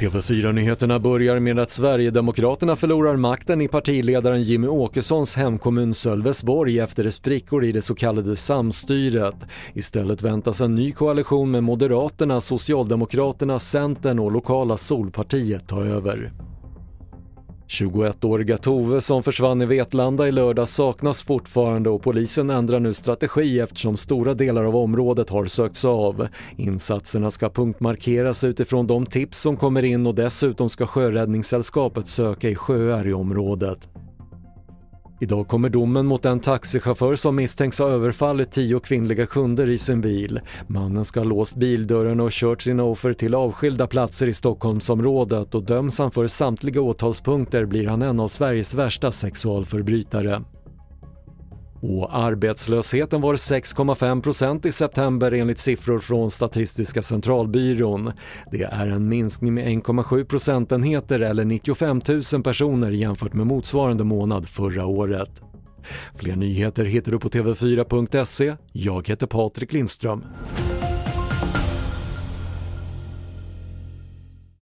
TV4-nyheterna börjar med att Sverigedemokraterna förlorar makten i partiledaren Jimmy Åkessons hemkommun Sölvesborg efter sprickor i det så kallade samstyret. Istället väntas en ny koalition med Moderaterna, Socialdemokraterna, Centern och lokala Solpartiet ta över. 21-åriga Tove som försvann i Vetlanda i lördag saknas fortfarande och polisen ändrar nu strategi eftersom stora delar av området har sökts av. Insatserna ska punktmarkeras utifrån de tips som kommer in och dessutom ska Sjöräddningssällskapet söka i sjöar i området. Idag kommer domen mot en taxichaufför som misstänks ha överfallit tio kvinnliga kunder i sin bil. Mannen ska ha låst bildörren och kört sina offer till avskilda platser i Stockholmsområdet och döms han för samtliga åtalspunkter blir han en av Sveriges värsta sexualförbrytare. Och arbetslösheten var 6,5% i september enligt siffror från Statistiska centralbyrån. Det är en minskning med 1,7 procentenheter eller 95 000 personer jämfört med motsvarande månad förra året. Fler nyheter hittar du på TV4.se. Jag heter Patrik Lindström.